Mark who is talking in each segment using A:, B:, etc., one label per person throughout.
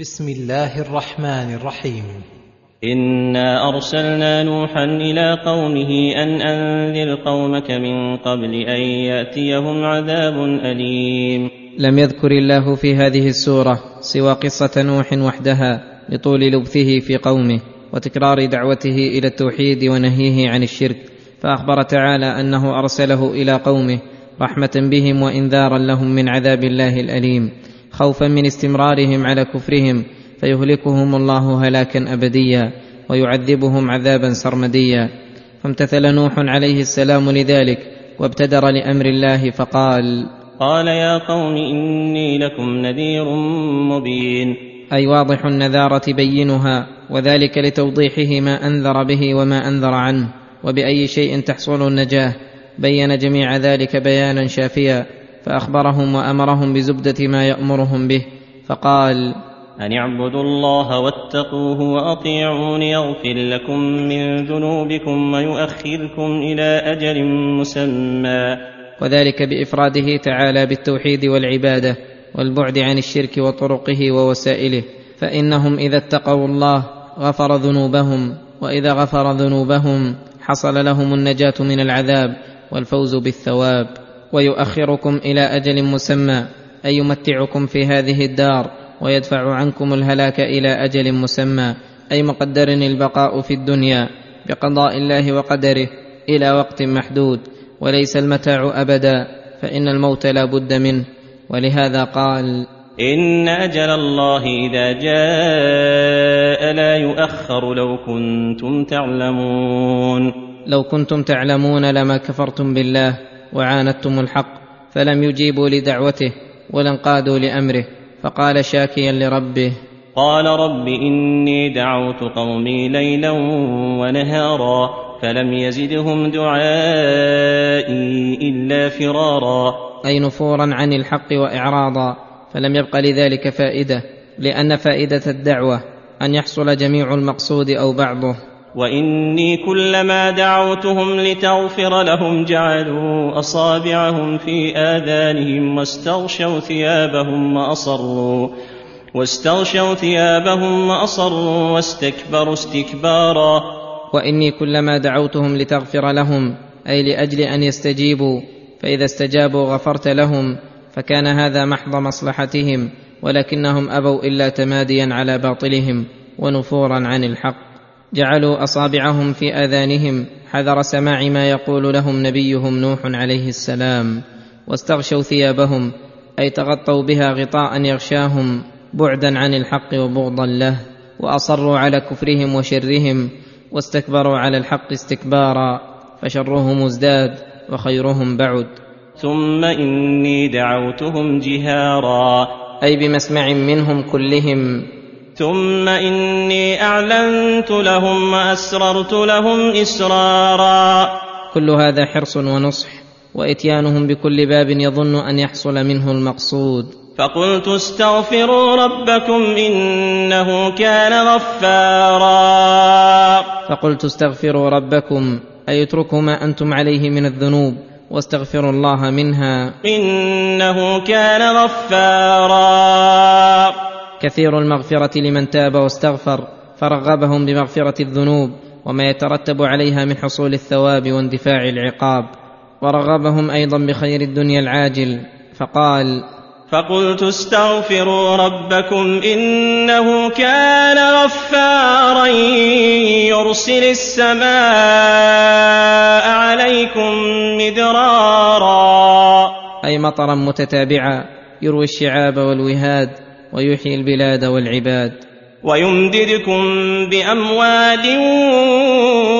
A: بسم الله الرحمن الرحيم.
B: إنا أرسلنا نوحا إلى قومه أن أنذر قومك من قبل أن يأتيهم عذاب أليم.
C: لم يذكر الله في هذه السورة سوى قصة نوح وحدها لطول لبثه في قومه وتكرار دعوته إلى التوحيد ونهيه عن الشرك. فأخبر تعالى أنه أرسله إلى قومه رحمة بهم وإنذارا لهم من عذاب الله الأليم. خوفا من استمرارهم على كفرهم فيهلكهم الله هلاكا أبديا ويعذبهم عذابا سرمديا. فامتثل نوح عليه السلام لذلك وابتدر لأمر الله فقال
B: قال يا قوم إني لكم نذير مبين.
C: أي واضح النذارة بينها وذلك لتوضيحه ما أنذر به وما أنذر عنه وبأي شيء تحصل النجاة. بين جميع ذلك بيانا شافيا. فأخبرهم وأمرهم بزبدة ما يأمرهم به فقال
B: ان اعبدوا الله واتقوه واطيعون يغفر لكم من ذنوبكم ويؤخركم إلى أجل مسمى.
C: وذلك بإفراده تعالى بالتوحيد والعبادة والبعد عن الشرك وطرقه ووسائله فإنهم إذا اتقوا الله غفر ذنوبهم وإذا غفر ذنوبهم حصل لهم النجاة من العذاب والفوز بالثواب. ويؤخركم إلى أجل مسمى أي يمتعكم في هذه الدار ويدفع عنكم الهلاك إلى أجل مسمى أي مقدر البقاء في الدنيا بقضاء الله وقدره إلى وقت محدود وليس المتاع أبدا فإن الموت لا بد منه ولهذا قال
B: إن أجل الله إذا جاء لا يؤخر لو كنتم تعلمون.
C: لو كنتم تعلمون لما كفرتم بالله وعاندتم الحق فلم يجيبوا لدعوته ولا انقادوا لأمره. فقال شاكيا لربه
B: قال رب إني دعوت قومي ليلا ونهارا فلم يزدهم دعائي إلا فرارا.
C: أي نفورا عن الحق واعراضا فلم يبق لذلك فائدة لأن فائدة الدعوة أن يحصل جميع المقصود أو بعضه.
B: واني كلما دعوتهم لتغفر لهم جعلوا اصابعهم في اذانهم واستغشوا ثيابهم واصروا واستغشوا ثيابهم واصروا واستكبروا استكبارا
C: واني كلما دعوتهم لتغفر لهم أي لاجل ان يستجيبوا فاذا استجابوا غفرت لهم فكان هذا محض مصلحتهم ولكنهم ابوا الا تماديا على باطلهم ونفورا عن الحق. جعلوا أصابعهم في آذانهم حذر سماع ما يقول لهم نبيهم نوح عليه السلام واستغشوا ثيابهم أي تغطوا بها غطاء يغشاهم بعدا عن الحق وبغضا له وأصروا على كفرهم وشرهم واستكبروا على الحق استكبارا فشرهم ازداد وخيرهم بعد.
B: ثم إني دعوتهم جهارا.
C: أي بمسمع منهم كلهم
B: ثم إني أعلنت لهم وأسررت لهم إسرارا.
C: كل هذا حرص ونصح وإتيانهم بكل باب يظن أن يحصل منه المقصود.
B: فقلت استغفروا ربكم إنه كان غفارا.
C: فقلت استغفروا ربكم أي اتركوا ما أنتم عليه من الذنوب واستغفروا الله منها.
B: إنه كان غفارا.
C: كثير المغفرة لمن تاب واستغفر فرغبهم بمغفرة الذنوب وما يترتب عليها من حصول الثواب واندفاع العقاب. ورغبهم أيضا بخير الدنيا العاجل. فقال
B: فقلت استغفروا ربكم إنه كان غفارا يرسل السماء عليكم مدرارا.
C: أي مطرا متتابعا يروي الشعاب والوهاد. ويحيي البلاد والعباد.
B: ويمددكم بأموال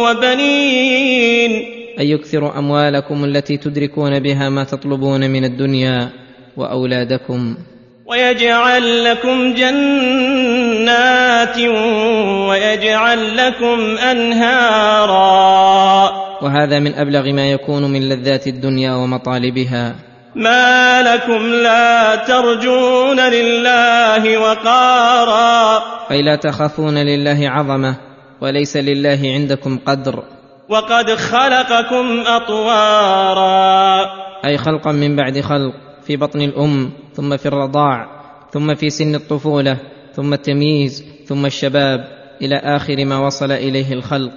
B: وبنين.
C: اي يكثر أموالكم التي تدركون بها ما تطلبون من الدنيا وأولادكم.
B: ويجعل لكم جنات ويجعل لكم أنهارا.
C: وهذا من أبلغ ما يكون من لذات الدنيا ومطالبها.
B: ما لكم لا ترجون لله وقارا.
C: أي لا تخافون لله عظمة وليس لله عندكم قدر.
B: وقد خلقكم أطوارا.
C: أي خلقا من بعد خلق في بطن الأم ثم في الرضاع ثم في سن الطفولة ثم التمييز ثم الشباب إلى آخر ما وصل إليه الخلق.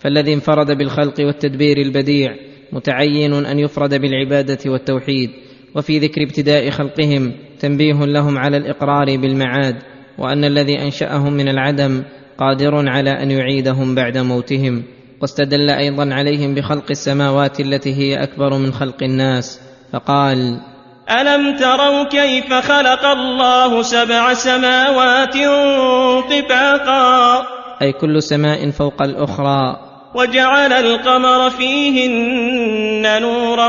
C: فالذي انفرد بالخلق والتدبير البديع متعين أن يفرد بالعبادة والتوحيد وفي ذكر ابتداء خلقهم تنبيه لهم على الإقرار بالمعاد وأن الذي أنشأهم من العدم قادر على أن يعيدهم بعد موتهم واستدل أيضا عليهم بخلق السماوات التي هي أكبر من خلق الناس فقال
B: ألم تروا كيف خلق الله سبع سماوات طباقا
C: أي كل سماء فوق الأخرى
B: وجعل القمر فيهن نورا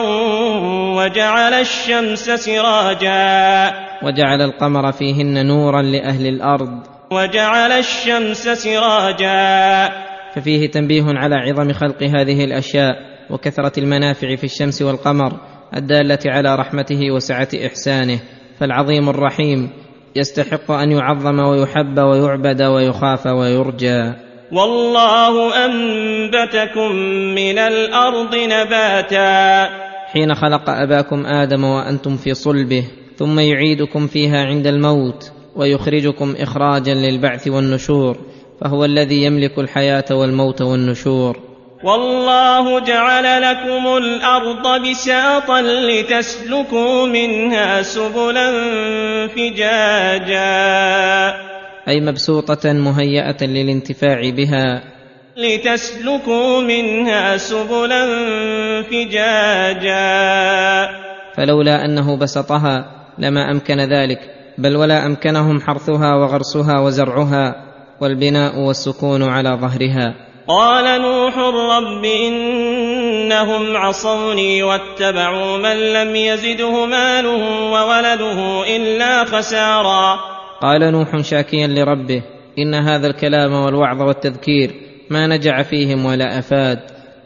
B: وجعل الشمس سراجا.
C: وجعل القمر فيهن نورا لأهل الأرض.
B: وجعل الشمس سراجا.
C: ففيه تنبيه على عظم خلق هذه الأشياء وكثرة المنافع في الشمس والقمر الدالة على رحمته وسعة إحسانه. فالعظيم الرحيم يستحق أن يعظم ويحب ويعبد ويخاف ويرجى.
B: والله أنبتكم من الأرض نباتا.
C: حين خلق أباكم آدم وأنتم في صلبه ثم يعيدكم فيها عند الموت ويخرجكم إخراجا للبعث والنشور فهو الذي يملك الحياة والموت والنشور.
B: والله جعل لكم الأرض بساطا لتسلكوا منها سبلا فجاجا.
C: أي مبسوطة مهيئة للانتفاع بها.
B: لتسلكوا منها سبلا فجاجا.
C: فلولا أنه بسطها لما أمكن ذلك بل ولا أمكنهم حرثها وغرسها وزرعها والبناء والسكون على ظهرها.
B: قال نوح رب إنهم عصوني واتبعوا من لم يزده ماله وولده إلا خسارا.
C: قال نوح شاكيا لربه إن هذا الكلام والوعظ والتذكير ما نجع فيهم ولا أفاد.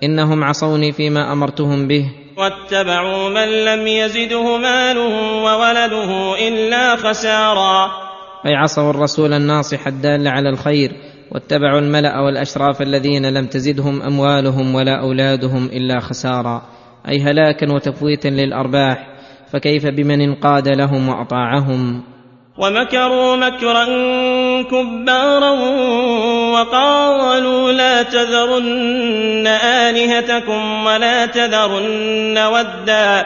C: إنهم عصوني فيما أمرتهم به.
B: واتبعوا من لم يزده ماله وولده إلا خسارا.
C: أي عصوا الرسول الناصح الدال على الخير واتبعوا الملأ والأشراف الذين لم تزدهم أموالهم ولا أولادهم إلا خسارا. أي هلاكا وتفويتا للأرباح فكيف بمن انقاد لهم وأطاعهم؟
B: ومكروا مكرا كبارا وقالوا لا تذرن آلهتكم ولا تذرن ودا.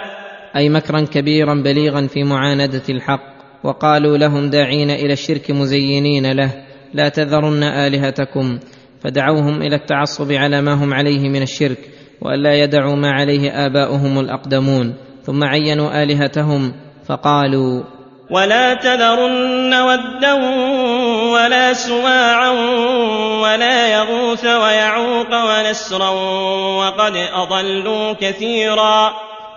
C: أي مكرا كبيرا بليغا في معاندة الحق وقالوا لهم داعين إلى الشرك مزينين له لا تذرن آلهتكم. فدعوهم إلى التعصب على ما هم عليه من الشرك وألا يدعوا ما عليه آباؤهم الأقدمون. ثم عينوا آلهتهم فقالوا
B: ولا تذرن ودا ولا سواعا ولا يغوث ويعوق ونسرا وقد أضلوا كثيرا.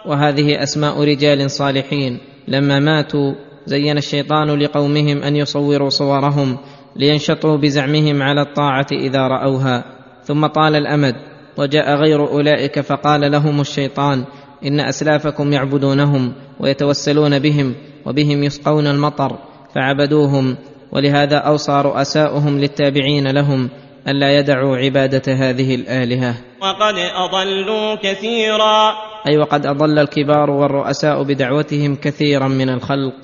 C: وهذه أسماء رجال صالحين. لما ماتوا زين الشيطان لقومهم أن يصوروا صورهم لينشطوا بزعمهم على الطاعة إذا رأوها. ثم طال الأمد وجاء غير أولئك فقال لهم الشيطان إن أسلافكم يعبدونهم ويتوسلون بهم وبهم يسقون المطر فعبدوهم ولهذا أوصى رؤساؤهم للتابعين لهم الا يدعوا عبادة هذه الآلهة.
B: وقد أضلوا كثيرا.
C: أي وقد أضل الكبار والرؤساء بدعوتهم كثيرا من الخلق.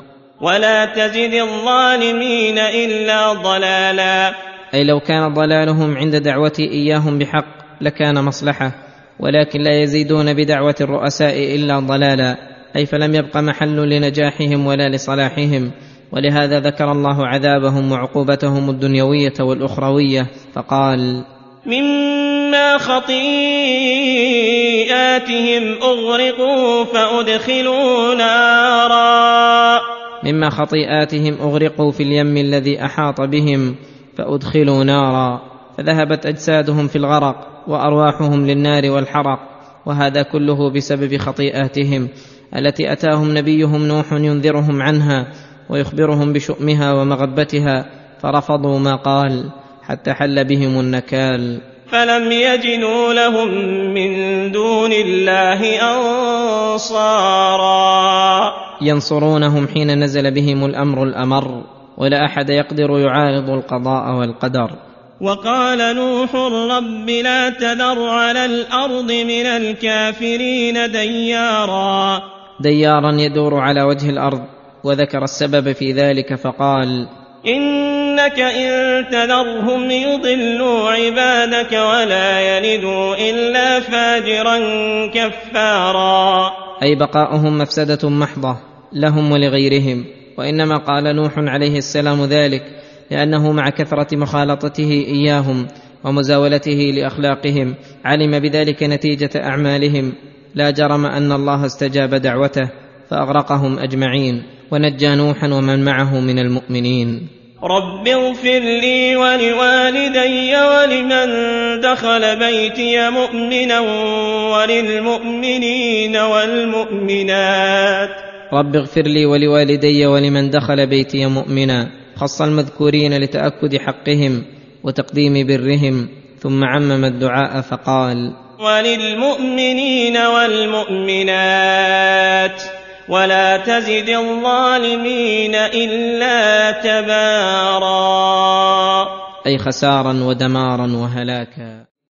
B: ولا تزد الظالمين إلا ضلالا.
C: أي لو كان ضلالهم عند دعوتي إياهم بحق لكان مصلحة ولكن لا يزيدون بدعوة الرؤساء إلا ضلالا. أي فلم يبق محل لنجاحهم ولا لصلاحهم. ولهذا ذكر الله عذابهم وعقوبتهم الدنيوية والأخروية فقال
B: مما خطيئاتهم اغرقوا فادخلوا نارا.
C: مما خطيئاتهم اغرقوا في اليم الذي احاط بهم فادخلوا نارا. فذهبت اجسادهم في الغرق وارواحهم للنار والحرق وهذا كله بسبب خطيئاتهم. التي أتاهم نبيهم نوح ينذرهم عنها ويخبرهم بشؤمها ومغبتها فرفضوا ما قال حتى حل بهم النكال.
B: فلم يجدوا لهم من دون الله أنصارا.
C: ينصرونهم حين نزل بهم الأمر الأمر ولا أحد يقدر يعارض القضاء والقدر.
B: وقال نوح رب لا تذر على الأرض من الكافرين ديارا.
C: ديارا يدور على وجه الأرض وذكر السبب في ذلك فقال
B: إنك إنك إن تذرهم يضلوا عبادك ولا يلدوا إلا فاجرا كفارا.
C: أي بقاؤهم مفسدة محضة لهم ولغيرهم وإنما قال نوح عليه السلام ذلك لأنه مع كثرة مخالطته إياهم ومزاولته لأخلاقهم علم بذلك نتيجة أعمالهم. لا جرم أن الله استجاب دعوته فأغرقهم أجمعين ونجى نوحا ومن معه من المؤمنين.
B: رب اغفر لي ولوالدي ولمن دخل بيتي مؤمنا وللمؤمنين والمؤمنات.
C: رب اغفر لي ولوالدي ولمن دخل بيتي مؤمنا خص المذكورين لتأكد حقهم وتقديم برهم ثم عمم الدعاء فقال
B: وللمؤمنين والمؤمنات ولا تزد الظالمين إلا تبارا.
C: أي خسارا ودمارا وهلاكا.